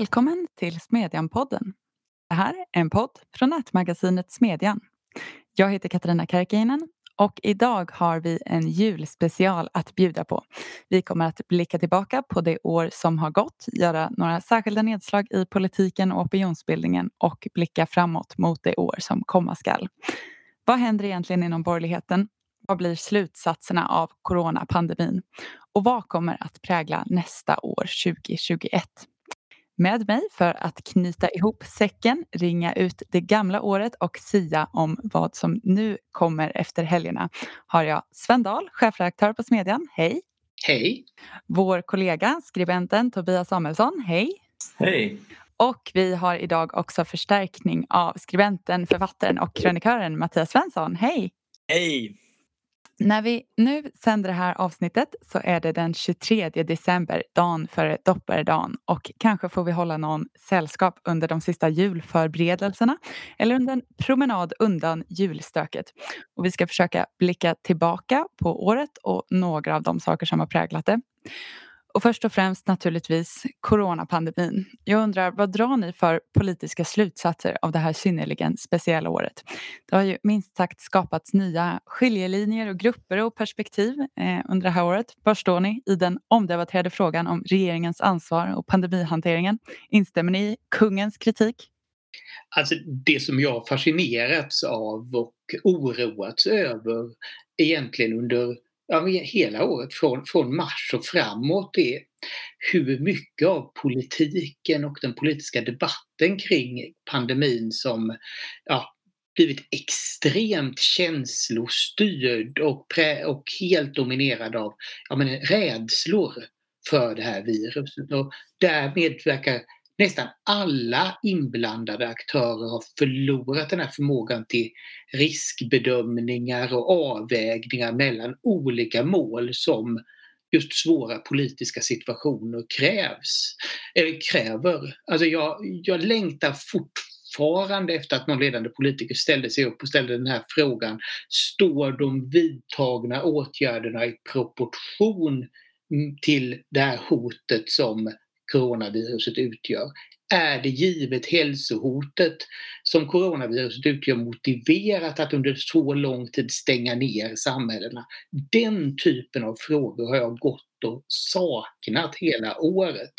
Välkommen till Smedjan-podden. Det här är en podd från nätmagasinet Smedjan. Jag heter Katarina Karkiainen och idag har vi en julspecial att bjuda på. Vi kommer att blicka tillbaka på det år som har gått, göra några särskilda nedslag i politiken och opinionsbildningen och blicka framåt mot det år som komma skall. Vad händer egentligen inom borgerligheten? Vad blir slutsatserna av coronapandemin? Och vad kommer att prägla nästa år 2021? Med mig för att knyta ihop säcken, ringa ut det gamla året och sia om vad som nu kommer efter helgerna har jag Sven Dahl, chefredaktör på Smedjan. Hej! Hej! Vår kollega, skribenten Tobias Samuelsson. Hej! Hej! Och vi har idag också förstärkning av skribenten, författaren och krönikören Mattias Svensson. Hej! Hej! När vi nu sänder det här avsnittet så är det den 23 december, dagen före dopparedagen och kanske får vi hålla någon sällskap under de sista julförberedelserna eller under en promenad undan julstöket. Och vi ska försöka blicka tillbaka på året och några av de saker som har präglat det. Och först och främst naturligtvis coronapandemin. Jag undrar, vad drar ni för politiska slutsatser av det här synnerligen speciella året? Det har ju minst sagt skapats nya skiljelinjer och grupper och perspektiv eh, under det här året. Var står ni i den omdebatterade frågan om regeringens ansvar och pandemihanteringen? Instämmer ni i kungens kritik? Alltså det som jag fascinerats av och oroats över egentligen under ja, hela året från, från mars och framåt är hur mycket av politiken och den politiska debatten kring pandemin som ja, blivit extremt känslostyrd och, prä, och helt dominerad av ja, men, rädslor för det här viruset. Och därmed verkar nästan alla inblandade aktörer har förlorat den här förmågan till riskbedömningar och avvägningar mellan olika mål som just svåra politiska situationer krävs, eller kräver. Alltså jag, jag längtar fortfarande efter att någon ledande politiker ställde sig upp och ställde den här frågan. Står de vidtagna åtgärderna i proportion till det här hotet som coronaviruset utgör. Är det givet hälsohotet som coronaviruset utgör motiverat att under så lång tid stänga ner samhällena? Den typen av frågor har jag gått och saknat hela året.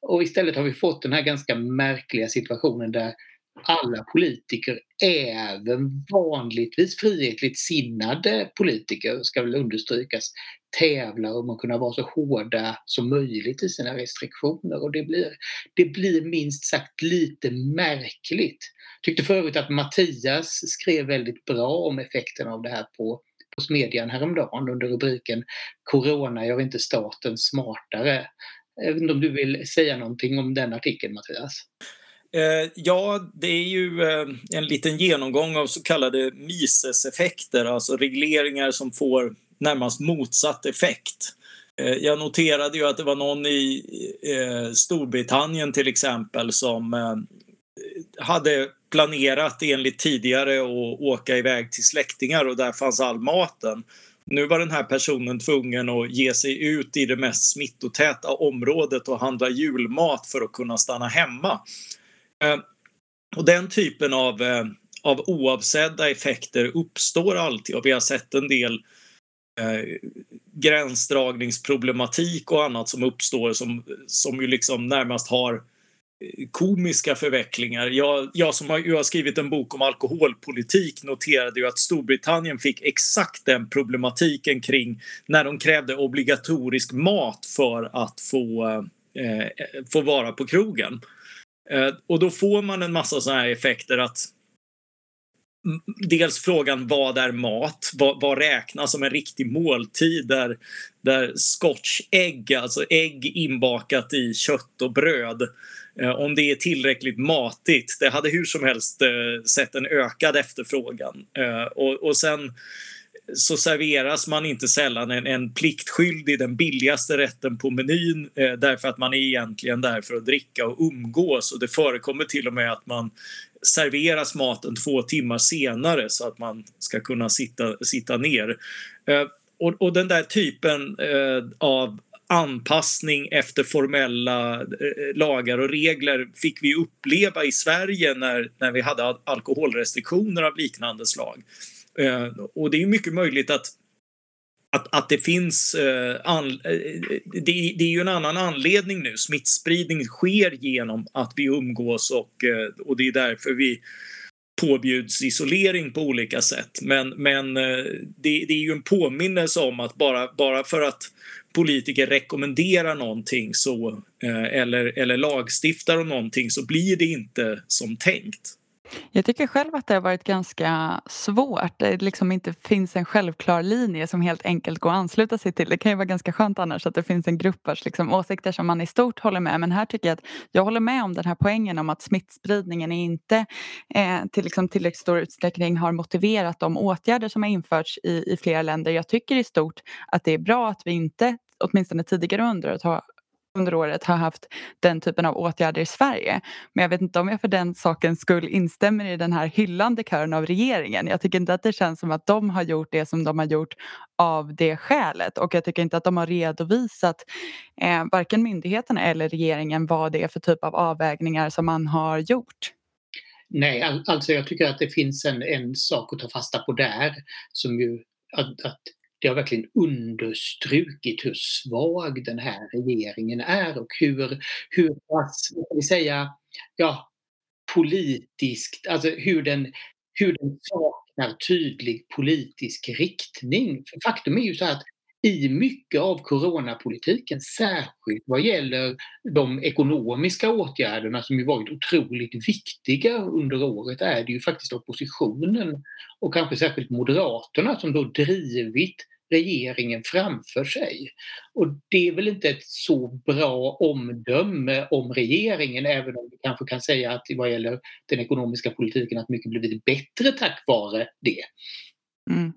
Och istället har vi fått den här ganska märkliga situationen där alla politiker, även vanligtvis frihetligt sinnade politiker, ska väl understrykas, tävlar om att kunna vara så hårda som möjligt i sina restriktioner. Och det blir, det blir minst sagt lite märkligt. Jag Tyckte förut att Mattias skrev väldigt bra om effekten av det här på, på Smedjan häromdagen under rubriken Corona gör inte staten smartare. Jag vet inte om du vill säga någonting om den artikeln Mattias? Eh, ja, det är ju eh, en liten genomgång av så kallade Mises-effekter, alltså regleringar som får närmast motsatt effekt. Eh, jag noterade ju att det var någon i Storbritannien till exempel som hade planerat enligt tidigare att åka iväg till släktingar och där fanns all maten. Nu var den här personen tvungen att ge sig ut i det mest smittotäta området och handla julmat för att kunna stanna hemma. Eh, och den typen av, eh, av oavsedda effekter uppstår alltid och vi har sett en del eh, gränsdragningsproblematik och annat som uppstår som, som ju liksom närmast har eh, komiska förvecklingar. Jag, jag som har, jag har skrivit en bok om alkoholpolitik noterade ju att Storbritannien fick exakt den problematiken kring när de krävde obligatorisk mat för att få, eh, eh få vara på krogen. Eh, och då får man en massa sådana här effekter att Dels frågan vad är mat? Vad, vad, räknas som en riktig måltid där, där scotch ägg, alltså ägg inbakat i kött och bröd, eh, om det är tillräckligt matigt. Det hade hur som helst eh, sett en ökad efterfrågan. Eh, och, och sen så serveras man inte sällan en, en pliktskyldig, den billigaste rätten på menyn eh, därför att man är egentligen där för att dricka och umgås. Och det förekommer till och med att man serveras maten två timmar senare så att man ska kunna sitta, sitta ner. Eh, och, och den där typen eh, av anpassning efter formella eh, lagar och regler fick vi uppleva i Sverige när, när vi hade alkoholrestriktioner av liknande slag. Eh, och det är mycket möjligt att att, att det finns... Eh, an, eh, det, det, är ju en annan anledning nu. Smittspridning sker genom att vi umgås och, eh, och det är därför vi påbjuds isolering på olika sätt. Men, men det, det, är ju en påminnelse om att bara, bara för att politiker rekommenderar någonting så, eller, eller lagstiftar om någonting så blir det inte som tänkt. Jag tycker själv att det har varit ganska svårt. Det liksom inte finns en självklar linje som helt enkelt går att ansluta sig till. Det kan ju vara ganska skönt annars att det finns en grupp vars liksom åsikter som man i stort håller med. Men här tycker jag att jag håller med om den här poängen om att smittspridningen inte eh, till liksom tillräckligt stor utsträckning har motiverat de åtgärder som har införts i, i flera länder. Jag tycker i stort att det är bra att vi inte åtminstone tidigare under att ha under året har haft den typen av åtgärder i Sverige. Men jag vet inte om jag för den sakens skull instämmer i den här hyllande kören av regeringen. Jag tycker inte att det känns som att de har gjort det som de har gjort av det skälet och jag tycker inte att de har redovisat eh, varken myndigheterna eller regeringen vad det är för typ av avvägningar som man har gjort. Nej, alltså jag tycker att det finns en, en sak att ta fasta på där som ju att, att det har verkligen understrukit hur svag den här regeringen är och hur, hur vi säga, ja, politiskt, alltså hur den, hur den saknar tydlig politisk riktning. För faktum är ju så att i mycket av coronapolitiken, särskilt vad gäller de ekonomiska åtgärderna som ju varit otroligt viktiga under året, är det ju faktiskt oppositionen och kanske särskilt Moderaterna som då drivit regeringen framför sig. Och det är väl inte ett så bra omdöme om regeringen, även om vi kanske kan säga att vad gäller den ekonomiska politiken att mycket blivit bättre tack vare det. Mm.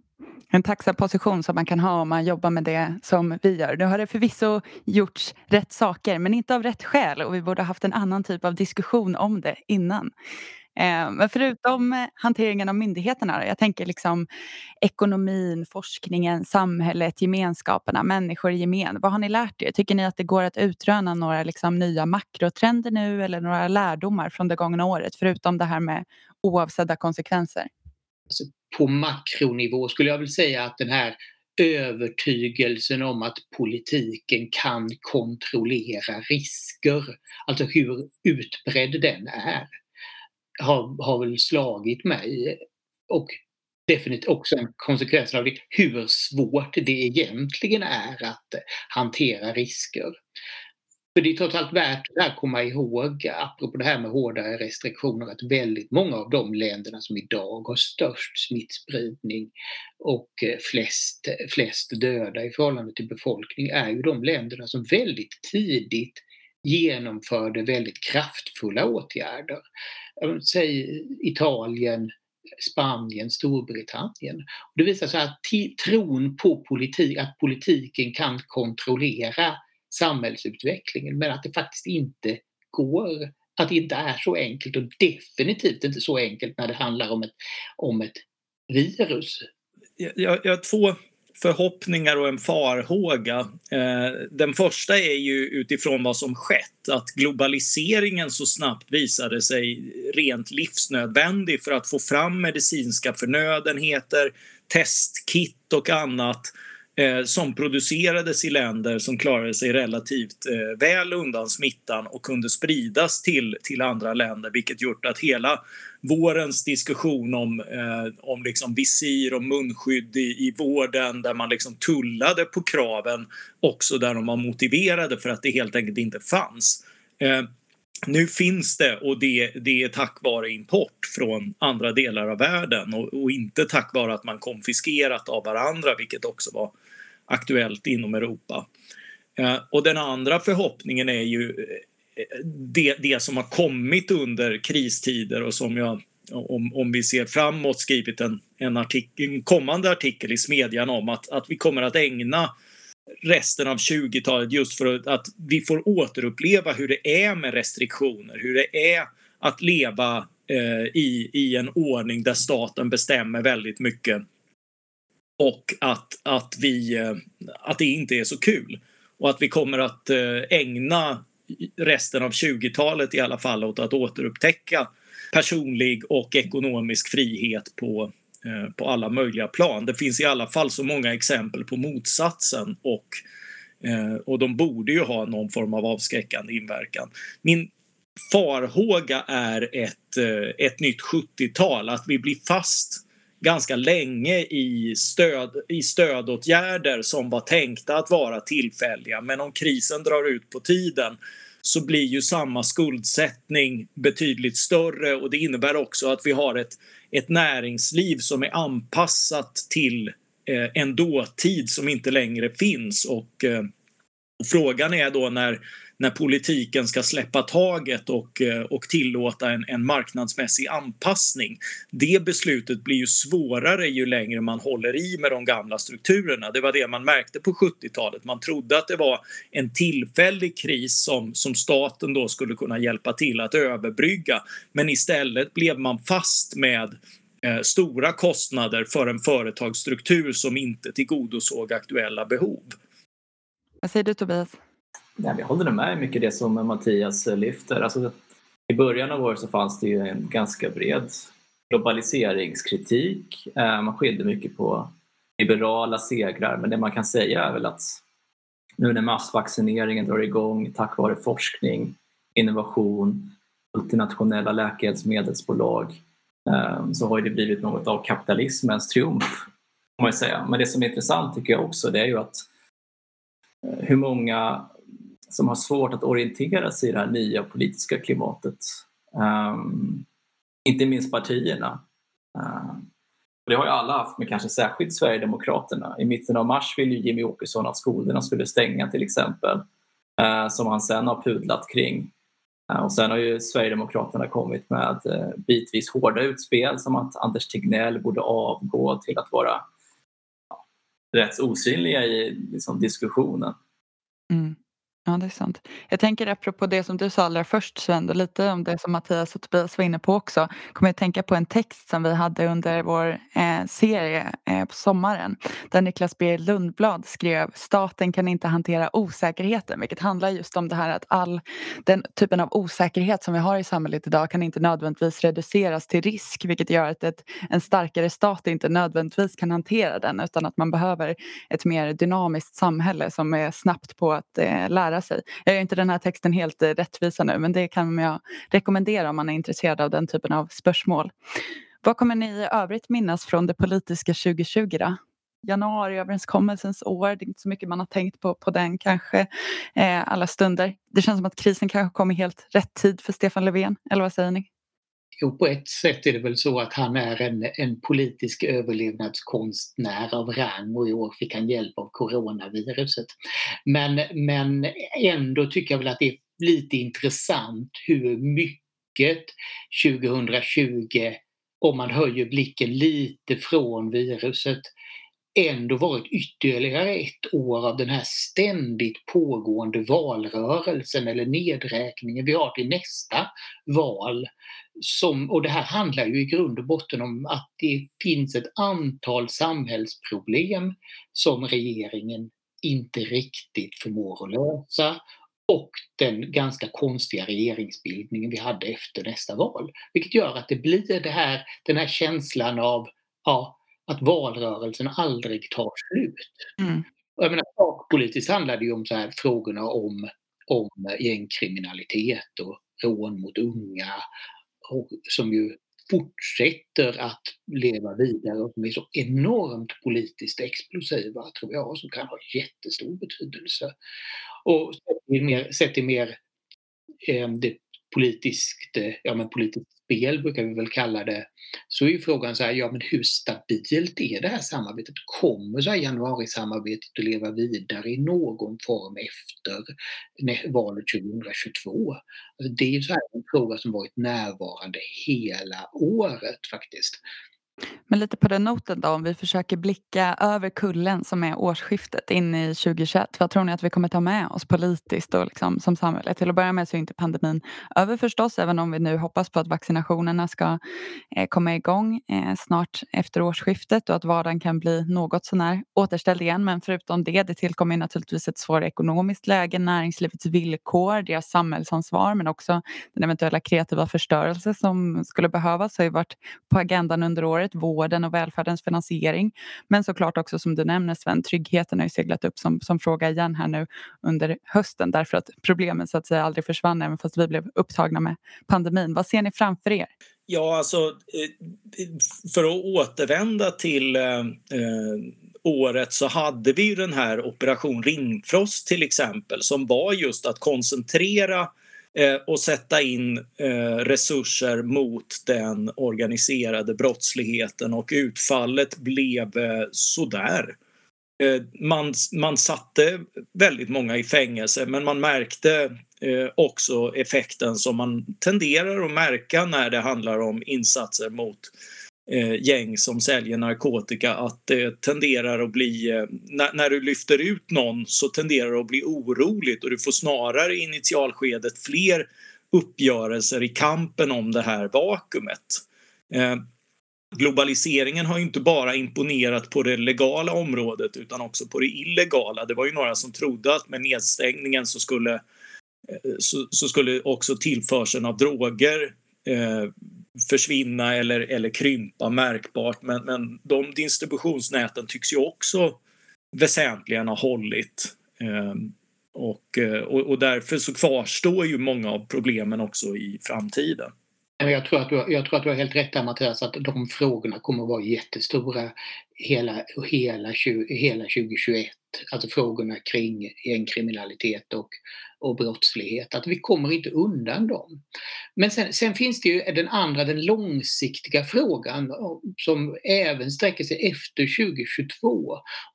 En tacksam position som man kan ha om man jobbar med det som vi gör. Nu har det förvisso gjorts rätt saker men inte av rätt skäl och vi borde ha haft en annan typ av diskussion om det innan. Eh, men förutom eh, hanteringen av myndigheterna, jag tänker liksom ekonomin, forskningen, samhället, gemenskaperna, människor i gemen. Vad har ni lärt er? Tycker ni att det går att utröna några liksom nya makrotrender nu eller några lärdomar från det gångna året förutom det här med oavsedda konsekvenser? Alltså, på makronivå skulle jag vilja säga att den här övertygelsen om att politiken kan kontrollera risker, alltså hur utbredd den är har, har väl slagit mig. Och definitivt också en konsekvens av det, hur svårt det egentligen är att hantera risker. För det är trots allt värt att komma ihåg, apropå det här med hårdare restriktioner, att väldigt många av de länderna som idag har störst smittspridning och eh, flest, eh, flest döda i förhållande till befolkning är ju de länderna som väldigt tidigt genomförde väldigt kraftfulla åtgärder. Säg Italien, Spanien, Storbritannien. Det visar sig att tron på politik, att politiken kan kontrollera samhällsutvecklingen men att det faktiskt inte går. Att det inte är så enkelt och definitivt inte så enkelt när det handlar om ett, om ett virus. Jag, jag har två förhoppningar och en farhåga. Eh, den första är ju utifrån vad som skett, att globaliseringen så snabbt visade sig rent livsnödvändig för att få fram medicinska förnödenheter, testkit och annat eh, som producerades i länder som klarade sig relativt eh, väl undan smittan och kunde spridas till, till andra länder vilket gjort att hela vårens diskussion om, eh, om liksom visir och munskydd i, i vården där man liksom tullade på kraven också där de var motiverade för att det helt enkelt inte fanns. Eh, nu finns det och det, det är tack vare import från andra delar av världen och, och, inte tack vare att man konfiskerat av varandra vilket också var aktuellt inom Europa. Eh, och den andra förhoppningen är ju eh, det, det som har kommit under kristider och som jag om, om vi ser framåt skrivit en, en, artikel, en kommande artikel i Smedjan om att, att vi kommer att ägna resten av 20-talet just för att, vi får återuppleva hur det är med restriktioner, hur det är att leva eh, i, i en ordning där staten bestämmer väldigt mycket och att, att, vi, eh, att det inte är så kul. och att vi kommer att eh, ägna resten av 20-talet i alla fall åt att återupptäcka personlig och ekonomisk frihet på, Eh, på alla möjliga plan. Det finns i alla fall så många exempel på motsatsen och, eh, och de borde ju ha någon form av avskräckande inverkan. Min farhåga är ett, eh, ett nytt 70-tal, att vi blir fast ganska länge i, stöd, i stödåtgärder som var tänkta att vara tillfälliga. Men om krisen drar ut på tiden så blir ju samma skuldsättning betydligt större och det innebär också att vi har ett, ett näringsliv som är anpassat till eh, en dåtid som inte längre finns. Och, eh, och frågan är då när när politiken ska släppa taget och, eh, och tillåta en, en marknadsmässig anpassning. Det beslutet blir ju svårare ju längre man håller i med de gamla strukturerna. Det var det man märkte på 70-talet. Man trodde att det var en tillfällig kris som, som staten då skulle kunna hjälpa till att överbrygga. Men istället blev man fast med eh, stora kostnader för en företagsstruktur som inte tillgodosåg aktuella behov. Vad säger du Tobias? Nej, jag håller med mycket det som Mattias lyfter. Alltså, I början av året så fanns det ju en ganska bred globaliseringskritik. Eh, man skilde mycket på liberala segrar men det man kan säga är väl att nu när massvaccineringen drar igång tack vare forskning, innovation, multinationella läkemedelsbolag eh, så har det blivit något av kapitalismens triumf. Kan man säga. Men det som är intressant tycker jag också det är ju att eh, hur många som har svårt att orientera sig i det här nya politiska klimatet. Um, inte minst partierna. Um, det har ju alla haft, men kanske särskilt Sverigedemokraterna. I mitten av mars ville ju Jimmy Åkesson att skolorna skulle stänga till exempel, uh, som han sen har pudlat kring. Uh, och sen har ju Sverigedemokraterna kommit med uh, bitvis hårda utspel som att Anders Tegnell borde avgå till att vara rätt osynliga i liksom, diskussionen. Mm. Ja, det är sant. Jag tänker apropå det som du sa allra först Sven, och lite om det som Mattias och Tobias var inne på också. Kommer jag tänka på en text som vi hade under vår eh, serie eh, på sommaren. Där Niklas B Lundblad skrev Staten kan inte hantera osäkerheten. Vilket handlar just om det här att all den typen av osäkerhet som vi har i samhället idag kan inte nödvändigtvis reduceras till risk. Vilket gör att ett, en starkare stat inte nödvändigtvis kan hantera den. Utan att man behöver ett mer dynamiskt samhälle som är snabbt på att eh, lära lära sig. Jag gör inte den här texten helt eh, rättvisa nu men det kan jag rekommendera om man är intresserad av den typen av spörsmål. Vad kommer ni i övrigt minnas från det politiska 2020 då? januariöverenskommelsens år. Det är inte så mycket man har tänkt på, på den kanske eh, alla stunder. Det känns som att krisen kanske kom i helt rätt tid för Stefan Löfven. Eller vad säger ni? Jo, på ett sätt är det väl så att han är en, en politisk överlevnadskonstnär av rang och i år fick han hjälp av coronaviruset. Men, men ändå tycker jag väl att det är lite intressant hur mycket 2020, om man höjer blicken lite från viruset, ändå varit ytterligare ett år av den här ständigt pågående valrörelsen eller nedräkningen vi har till nästa val. Som, och det här handlar ju i grund och botten om att det finns ett antal samhällsproblem som regeringen inte riktigt förmår att lösa och den ganska konstiga regeringsbildningen vi hade efter nästa val. Vilket gör att det blir det här, den här känslan av ja, att valrörelsen aldrig tar slut. Mm. Jag menar, sakpolitiskt handlar det ju om så här, frågorna om, om gängkriminalitet och rån mot unga och, som ju fortsätter att leva vidare och som är så enormt politiskt explosiva tror jag och som kan ha jättestor betydelse. Och sett i mer, sett i mer eh, det politiskt, eh, ja men politiskt spel brukar vi väl kalla det, så är ju frågan så här, ja men hur stabilt är det här samarbetet? Kommer så här januarisamarbetet att leva vidare i någon form efter valet 2022? Alltså det är ju så här en fråga som varit närvarande hela året faktiskt. Men lite på den noten då, om vi försöker blicka över kullen som är årsskiftet in i 2021. Vad tror ni att vi kommer ta med oss politiskt och liksom som samhälle? Till att börja med så är inte pandemin över förstås, även om vi nu hoppas på att vaccinationerna ska eh, komma igång eh, snart efter årsskiftet och att vardagen kan bli något sånär återställd igen. Men förutom det, det tillkommer naturligtvis ett svårt ekonomiskt läge, näringslivets villkor, deras samhällsansvar men också den eventuella kreativa förstörelse som skulle behövas har ju varit på agendan under året vården och välfärdens finansiering. Men såklart också som du nämner Sven, tryggheten har ju seglat upp som, som fråga igen här nu under hösten därför att problemen så att säga aldrig försvann även fast vi blev upptagna med pandemin. Vad ser ni framför er? Ja, alltså eh, för att återvända till eh, eh, året så hade vi ju den här Operation Rimfrost till exempel som var just att koncentrera Eh, och sätta in eh, resurser mot den organiserade brottsligheten och utfallet blev eh, sådär. Eh, man, man satte väldigt många i fängelse men man märkte eh, också effekten som man tenderar att märka när det handlar om insatser mot eh, Eh, gäng som säljer narkotika att det tenderar att bli, eh, när, när, du lyfter ut någon så tenderar det att bli oroligt och du får snarare i initialskedet fler uppgörelser i kampen om det här vakuumet. Eh, globaliseringen har inte bara imponerat på det legala området utan också på det illegala. Det var ju några som trodde att med nedstängningen så skulle, eh, så, så skulle också tillförseln av droger eh, försvinna eller, eller krympa märkbart. Men, men de distributionsnäten tycks ju också väsentligen ha hållit. Ehm, och, eh, och, och därför så kvarstår ju många av problemen också i framtiden. Jag tror, att du, jag tror att du har helt rätt där Mattias, att de frågorna kommer att vara jättestora hela, hela, hela 2021. Alltså frågorna kring gängkriminalitet och, och brottslighet. Att vi kommer inte undan dem. Men sen, sen, finns det ju den andra, den långsiktiga frågan eh, som även sträcker sig efter 2022.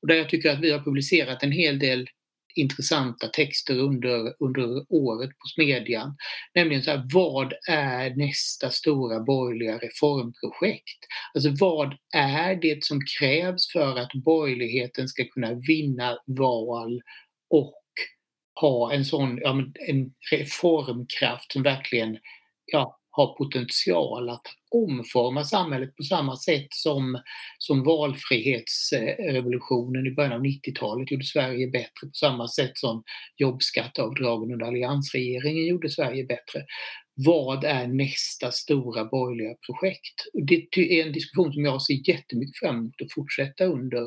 Och där jag tycker att vi har publicerat en hel del intressanta texter under, under året på Smedjan. Nämligen så här, vad är nästa stora borgerliga reformprojekt? Alltså vad är det som krävs för att borgerligheten ska kunna vinna val och ha en sån ja, en reformkraft som verkligen ja, har potential att omforma samhället på samma sätt som, som valfrihetsrevolutionen i början av 90-talet gjorde Sverige bättre, på samma sätt som jobbskatteavdragen under alliansregeringen gjorde Sverige bättre. Vad är nästa stora borgerliga projekt? Det är en diskussion som jag ser jättemycket fram emot att fortsätta under,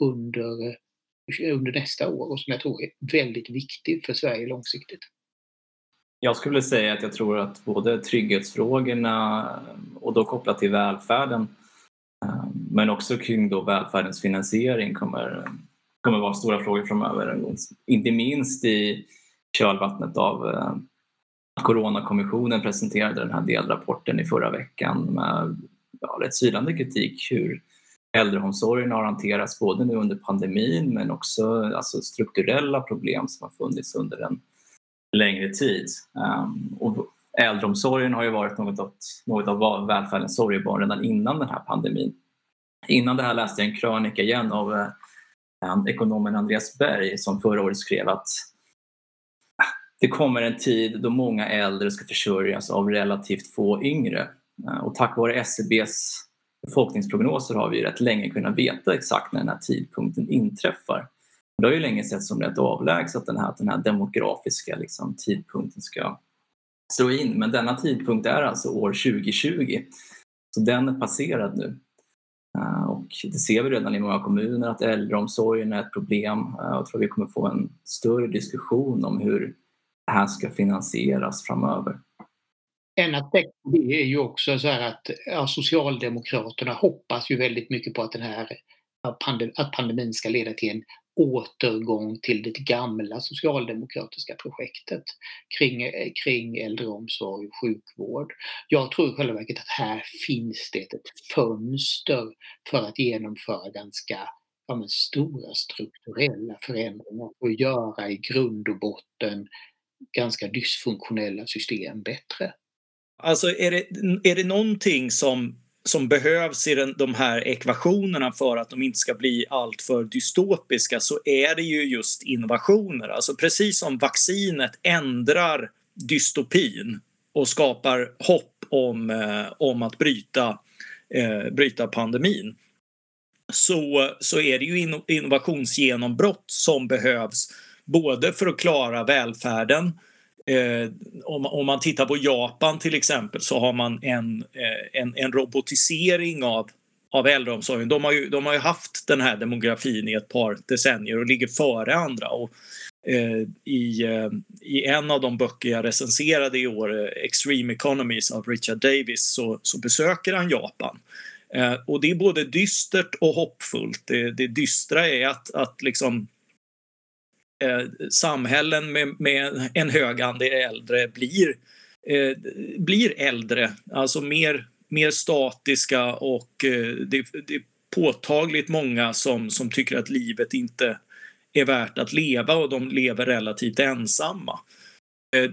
under, under nästa år och som jag tror är väldigt viktig för Sverige långsiktigt. Jag skulle säga att jag tror att både trygghetsfrågorna och då kopplat till välfärden eh, men också kring då välfärdens finansiering kommer, kommer vara stora frågor framöver. Inte minst i kölvattnet av att Coronakommissionen presenterade den här delrapporten i förra veckan med ja, rätt svidande kritik hur äldreomsorgen har hanterats både nu under pandemin men också alltså, strukturella problem som har funnits under en längre tid. Um, och äldreomsorgen har ju varit något av, något av välfärdens sorgebarn redan innan den här pandemin. Innan det här läste jag en krönika igen av eh, ekonomen Andreas Berg som förra året skrev att det kommer en tid då många äldre ska försörjas av relativt få yngre. Ehm, och tack vare SCBs befolkningsprognoser har vi rätt länge kunnat veta exakt när den här tidpunkten inträffar. Det har ju länge sett som rätt avlägset den här, att den här demografiska liksom, tidpunkten ska slå in. Men denna tidpunkt är alltså år 2020. Så den är passerad nu. Eh, och det ser vi redan i många kommuner att äldreomsorgen är ett problem. Eh, jag tror vi kommer få en större diskussion om hur det här ska finansieras framöver. En aspekt på det är ju också så att ja, Socialdemokraterna hoppas ju väldigt mycket på att den här att pandemin ska leda till en återgång till det gamla socialdemokratiska projektet kring, kring äldreomsorg och sjukvård. Jag tror i själva verket att här finns det ett fönster för att genomföra ganska ja, men stora strukturella förändringar och göra i grund och botten ganska dysfunktionella system bättre. Alltså är det, är det någonting som som behövs i den, de här ekvationerna för att de inte ska bli alltför dystopiska så är det ju just innovationer. Alltså precis som vaccinet ändrar dystopin och skapar hopp om, eh, om att bryta, eh, bryta pandemin så, så är det ju innovationsgenombrott som behövs både för att klara välfärden Eh, om, om, man tittar på Japan till exempel så har man en, eh, en, en, robotisering av, av äldreomsorgen. De har, ju, de har ju haft den här demografin i ett par decennier och ligger före andra. Och, eh, i, eh, I en av de böcker jag recenserade i år, eh, Extreme Economies av Richard Davis, så, så besöker han Japan. Eh, och det är både dystert och hoppfullt. Det, det dystra är att, att liksom eh, samhällen med, med, en hög andel äldre blir, eh, blir äldre, alltså mer, mer statiska och eh, det, det, är påtagligt många som, som tycker att livet inte är värt att leva och de lever relativt ensamma. Eh,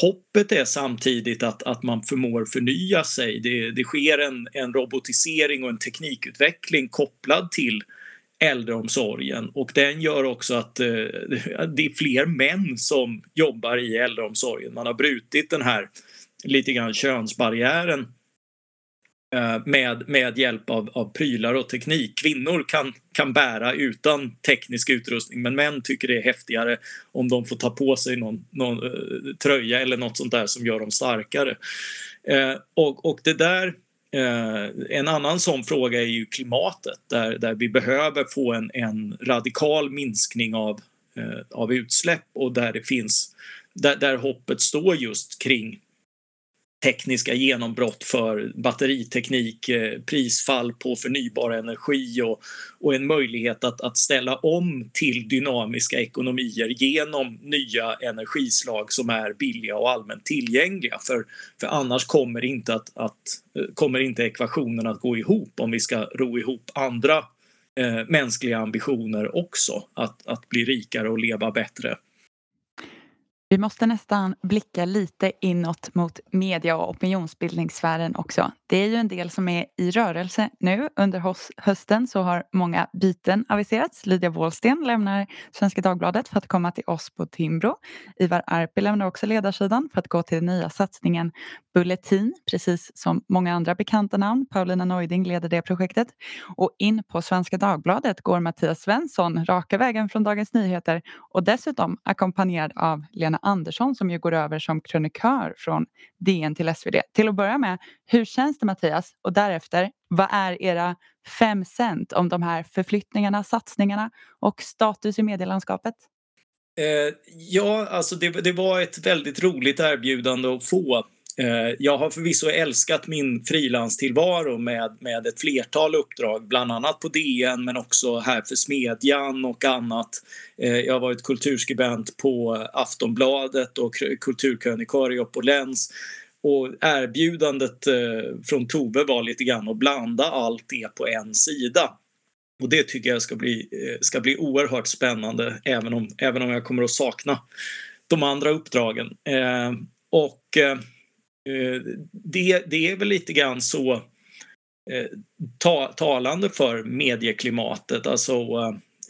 hoppet är samtidigt att, att man förmår förnya sig. Det, det sker en, en robotisering och en teknikutveckling kopplad till äldreomsorgen och den gör också att eh, det är fler män som jobbar i äldreomsorgen. Man har brutit den här lite grann könsbarriären eh, med, med hjälp av, av prylar och teknik. Kvinnor kan, kan bära utan teknisk utrustning men män tycker det är häftigare om de får ta på sig någon, någon eh, tröja eller något sånt där som gör dem starkare. Eh, och, och det där Eh, Eh, en annan sån fråga är ju klimatet där, där vi behöver få en, en radikal minskning av, eh, av utsläpp och där det finns där, där hoppet står just kring tekniska genombrott för batteriteknik, eh, prisfall på förnybar energi och, och en möjlighet att, att ställa om till dynamiska ekonomier genom nya energislag som är billiga och allmänt tillgängliga. För, för annars kommer inte, att, att, eh, kommer inte ekvationen att gå ihop om vi ska ro ihop andra eh, mänskliga ambitioner också, att, att bli rikare och leva bättre. Vi måste nästan blicka lite inåt mot media och opinionsbildningssfären också. Det är ju en del som är i rörelse nu. Under hösten så har många byten aviserats. Lydia Wåhlsten lämnar Svenska Dagbladet för att komma till oss på Timbro. Ivar Arpi lämnar också ledarsidan för att gå till den nya satsningen Bulletin, precis som många andra bekanta namn. Paulina Neuding leder det projektet. Och in på Svenska Dagbladet går Mattias Svensson raka vägen från Dagens Nyheter och dessutom ackompanjerad av Lena Andersson som ju går över som krönikör från DN till SvD. Till att börja med, hur känns det Mattias? Och därefter, vad är era fem cent om de här förflyttningarna, satsningarna och status i medielandskapet? Eh, ja, alltså det, det, var ett väldigt roligt erbjudande att få. Eh, jag har förvisso älskat min frilanstillvaro med, med ett flertal uppdrag, bland annat på DN men också här för Smedjan och annat. Eh, jag har varit kulturskribent på Aftonbladet och kulturkrönikör i Opolens. Och erbjudandet eh, från Tove var lite grann att blanda allt det på en sida. Och det tycker jag ska bli, ska bli oerhört spännande även om, även om jag kommer att sakna de andra uppdragen. och Eh, det, det är väl lite grann så eh, ta, talande för medieklimatet. Alltså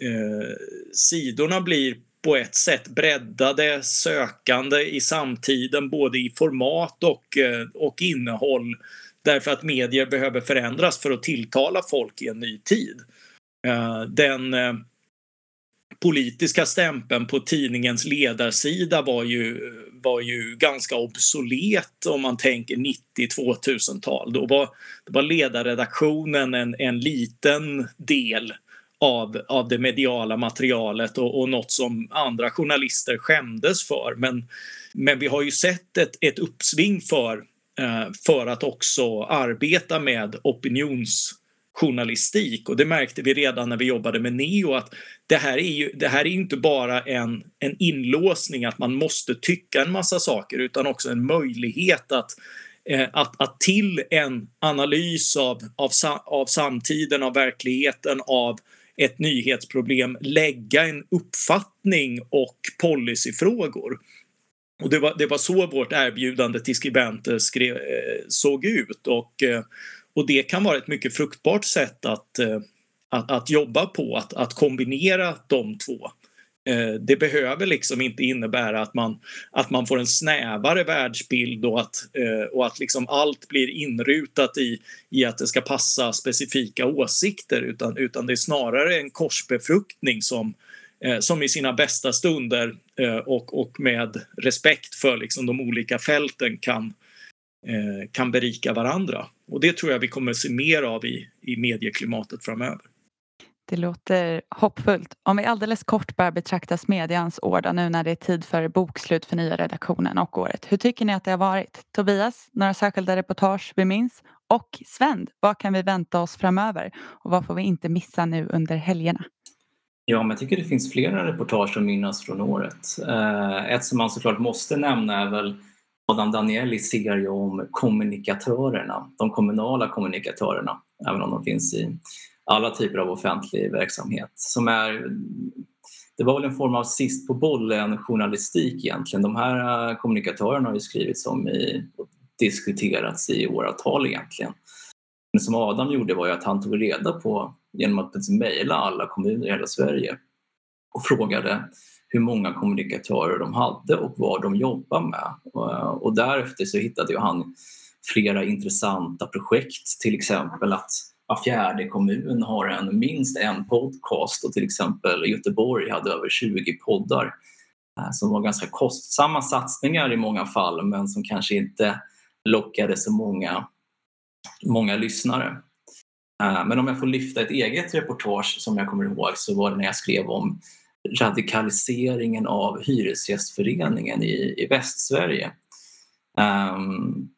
eh, sidorna blir på ett sätt breddade, sökande i samtiden både i format och, eh, och innehåll därför att medier behöver förändras för att tilltala folk i en ny tid. Eh, den eh, politiska stämpeln på tidningens ledarsida var ju, var ju ganska obsolet om man tänker 90-2000-tal. Då var, då var ledarredaktionen en, en liten del av, av det mediala materialet och, och något som andra journalister skämdes för. Men, men vi har ju sett ett, ett uppsving för, eh, för att också arbeta med opinions journalistik och det märkte vi redan när vi jobbade med Neo att det här är ju det här är inte bara en, en inlåsning att man måste tycka en massa saker utan också en möjlighet att eh, att, att till en analys av, av, av samtiden, av verkligheten, av ett nyhetsproblem lägga en uppfattning och policyfrågor. Och det var, det var så vårt erbjudande till skribenter skrev, eh, såg ut. Och, eh, och det kan vara ett mycket fruktbart sätt att, eh, att, att jobba på, att, att kombinera de två. Eh, det behöver liksom inte innebära att man, att man får en snävare världsbild och att, eh, och att liksom allt blir inrutat i, i att det ska passa specifika åsikter utan, utan det är snarare en korsbefruktning som, som i sina bästa stunder och, och med respekt för liksom de olika fälten kan, kan berika varandra. Och det tror jag vi kommer se mer av i, i medieklimatet framöver. Det låter hoppfullt. Om vi alldeles kort bör betrakta Smedjans år nu när det är tid för bokslut för nya redaktionen och året. Hur tycker ni att det har varit? Tobias, några särskilda reportage vi minns? Och Sven, vad kan vi vänta oss framöver? Och vad får vi inte missa nu under helgerna? Ja, men jag tycker det finns flera reportage att minnas från året. Eh, ett som man såklart måste nämna är väl Adam Danieli ser ju om kommunikatörerna, de kommunala kommunikatörerna, även om de finns i alla typer av offentlig verksamhet. Som är, det var väl en form av sist på bollen journalistik egentligen. De här eh, kommunikatörerna har ju skrivits om i, och diskuterats i åratal egentligen. Men som Adam gjorde var ju att han tog reda på genom att mejla alla kommuner i hela Sverige och frågade hur många kommunikatörer de hade och vad de jobbade med. Eh, och därefter så hittade ju han flera intressanta projekt, till exempel att var fjärde kommun har en, minst en podcast och till exempel Göteborg hade över 20 poddar eh, som var ganska kostsamma satsningar i många fall men som kanske inte lockade så många, många lyssnare. Eh, men om jag får lyfta ett eget reportage som jag kommer ihåg så var det när jag skrev om radikaliseringen av Hyresgästföreningen i, i Västsverige. Um,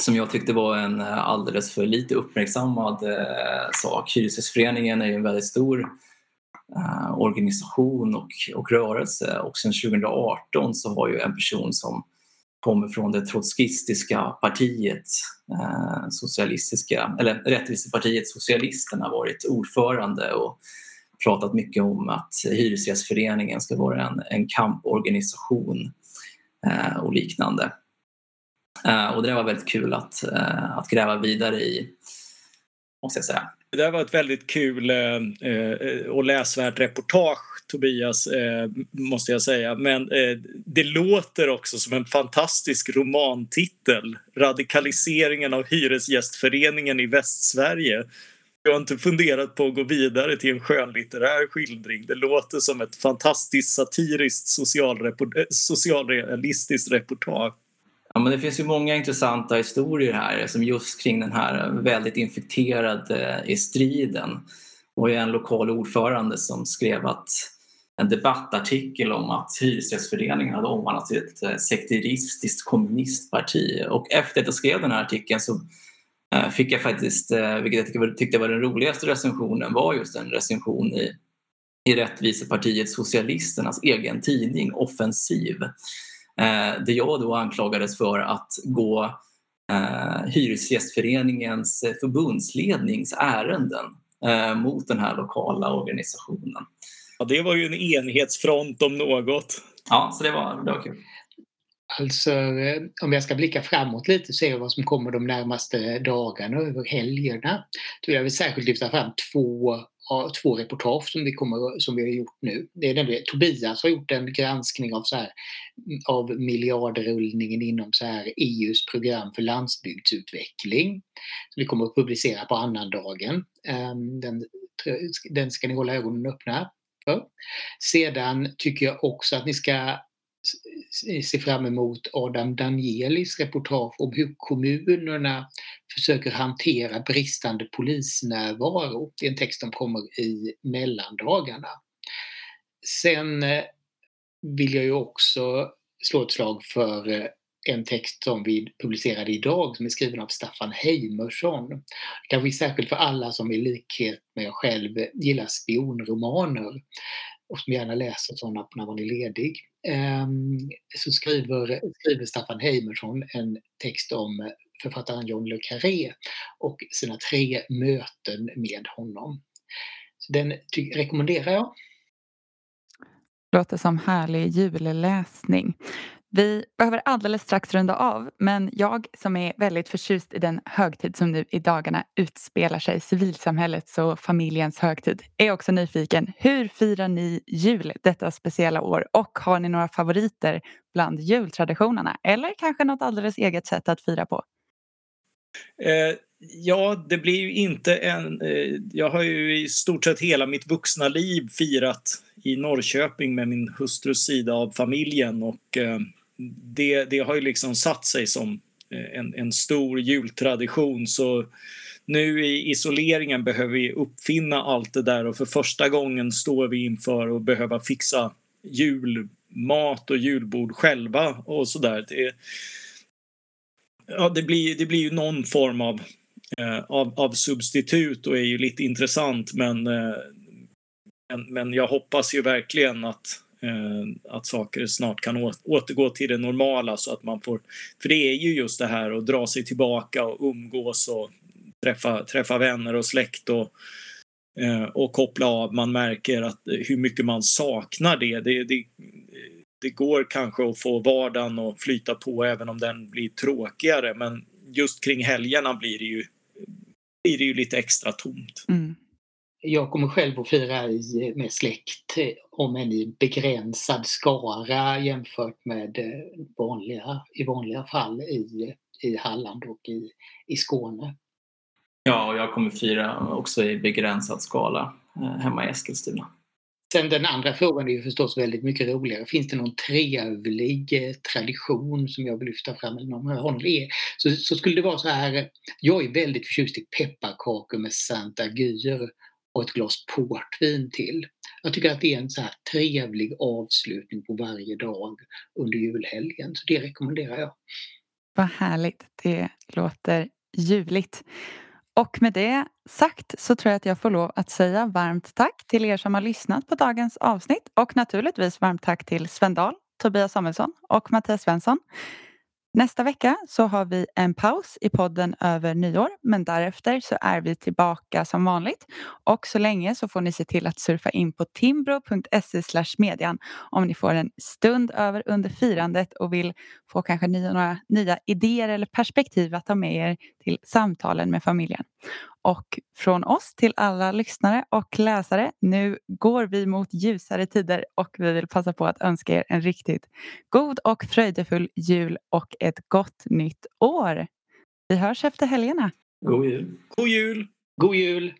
som jag tyckte var en alldeles för lite uppmärksammad eh, sak. Hyresgästföreningen är ju en väldigt stor eh, organisation och, och rörelse och sedan 2018 så har ju en person som kommer från det trotskistiska partiet, eh, socialistiska, eller Rättvisepartiet Socialisterna varit ordförande och pratat mycket om att Hyresgästföreningen ska vara en, en kamporganisation eh, och liknande. Eh, och det var väldigt kul att, eh, att gräva vidare i, måste jag säga. Det där var ett väldigt kul eh, eh och läsvärt reportage Tobias, eh, måste jag säga. Men eh, det låter också som en fantastisk romantitel. Radikaliseringen av Hyresgästföreningen i Västsverige. Jag har inte funderat på att gå vidare till en skönlitterär skildring. Det låter som ett fantastiskt satiriskt eh, socialrealistiskt reportage. Ja, men det finns ju många intressanta historier här som just kring den här väldigt infekterade eh, i striden. Och en lokal ordförande som skrev att en debattartikel om att Hyresgästföreningen hade omvandlats till ett eh, sekteristiskt kommunistparti. Och efter att jag skrev den här artikeln så fick jag faktiskt, eh, vilket jag tyckte var den roligaste recensionen, var just en recension i, i Rättvisepartiet Socialisternas egen tidning Offensiv Eh, där jag då anklagades för att gå eh, Hyresgästföreningens förbundslednings ärenden eh, mot den här lokala organisationen. Ja, det var ju en enhetsfront om något. Ja, så det var, det var kul. Alltså, eh, om jag ska blicka framåt lite och se vad som kommer de närmaste dagarna och över helgerna. Då vill jag vill särskilt lyfta fram två två reportage som vi, kommer, som vi har gjort nu. Det är nämligen, Tobias har gjort en granskning av, så här, av miljardrullningen inom så här EUs program för landsbygdsutveckling. Som vi kommer att publicera på annandagen. Ehm, den, den ska ni hålla ögonen öppna för. Sedan tycker jag också att ni ska se fram emot Adam Danielis reportage om hur kommunerna försöker hantera bristande polisnärvaro. Det är en text som kommer i mellandagarna. Sen eh, vill jag ju också slå ett slag för eh, en text som vi publicerade idag som är skriven av Staffan Heimersson. Kanske särskilt för alla som i likhet med jag själv gillar spionromaner och som gärna läser sådana när man är ledig. Ehm, så skriver, skriver Staffan Heimerson en text om författaren John le Carré och sina tre möten med honom. Så den rekommenderar jag. Låter som härlig julläsning. Vi behöver alldeles strax runda av, men jag som är väldigt förtjust i den högtid som nu i dagarna utspelar sig, civilsamhällets och familjens högtid, är också nyfiken. Hur firar ni jul detta speciella år och har ni några favoriter bland jultraditionerna eller kanske något alldeles eget sätt att fira på? Eh, ja, det blir ju inte en... Eh, jag har ju i stort sett hela mitt vuxna liv firat i Norrköping med min hustrus sida av familjen och eh, det, det har ju liksom satt sig som eh, en, en stor jultradition. Så nu i isoleringen behöver vi uppfinna allt det där och för första gången står vi inför att behöva fixa julmat och julbord själva och sådär. Det, ja, det, blir, det blir ju någon form av, eh, av, av substitut och är ju lite intressant men, eh, men, men jag hoppas ju verkligen att Eh, att saker snart kan återgå till det normala så att man får... För det är ju just det här att dra sig tillbaka och umgås och träffa, träffa vänner och släkt och, eh, och koppla av. Man märker att eh, hur mycket man saknar det. Det, det. det går kanske att få vardagen att flyta på även om den blir tråkigare men just kring helgerna blir det ju, blir det ju lite extra tomt. Mm. Jag kommer själv att fira i, med släkt, om än i begränsad skara jämfört med eh, vanliga, i vanliga fall i, i Halland och i, i Skåne. Ja, och jag kommer fira också i begränsad skala eh, hemma i Eskilstuna. Sen den andra frågan är ju förstås väldigt mycket roligare. Finns det någon trevlig eh, tradition som jag vill lyfta fram? Eller någon så, så skulle det vara så här. Jag är väldigt förtjust i pepparkakor med Santa Gyr och ett glas portvin till. Jag tycker att det är en så här trevlig avslutning på varje dag under julhelgen. Så det rekommenderar jag. Vad härligt. Det låter ljuvligt. Och med det sagt så tror jag att jag får lov att säga varmt tack till er som har lyssnat på dagens avsnitt och naturligtvis varmt tack till Sven Dahl, Tobias Samuelsson och Mattias Svensson. Nästa vecka så har vi en paus i podden över nyår men därefter så är vi tillbaka som vanligt. Och så länge så får ni se till att surfa in på timbro.se median om ni får en stund över under firandet och vill få kanske nya, några nya idéer eller perspektiv att ta med er till samtalen med familjen. Och från oss till alla lyssnare och läsare, nu går vi mot ljusare tider och vi vill passa på att önska er en riktigt god och fröjdefull jul och ett gott nytt år. Vi hörs efter helgerna. God jul. God jul. God jul.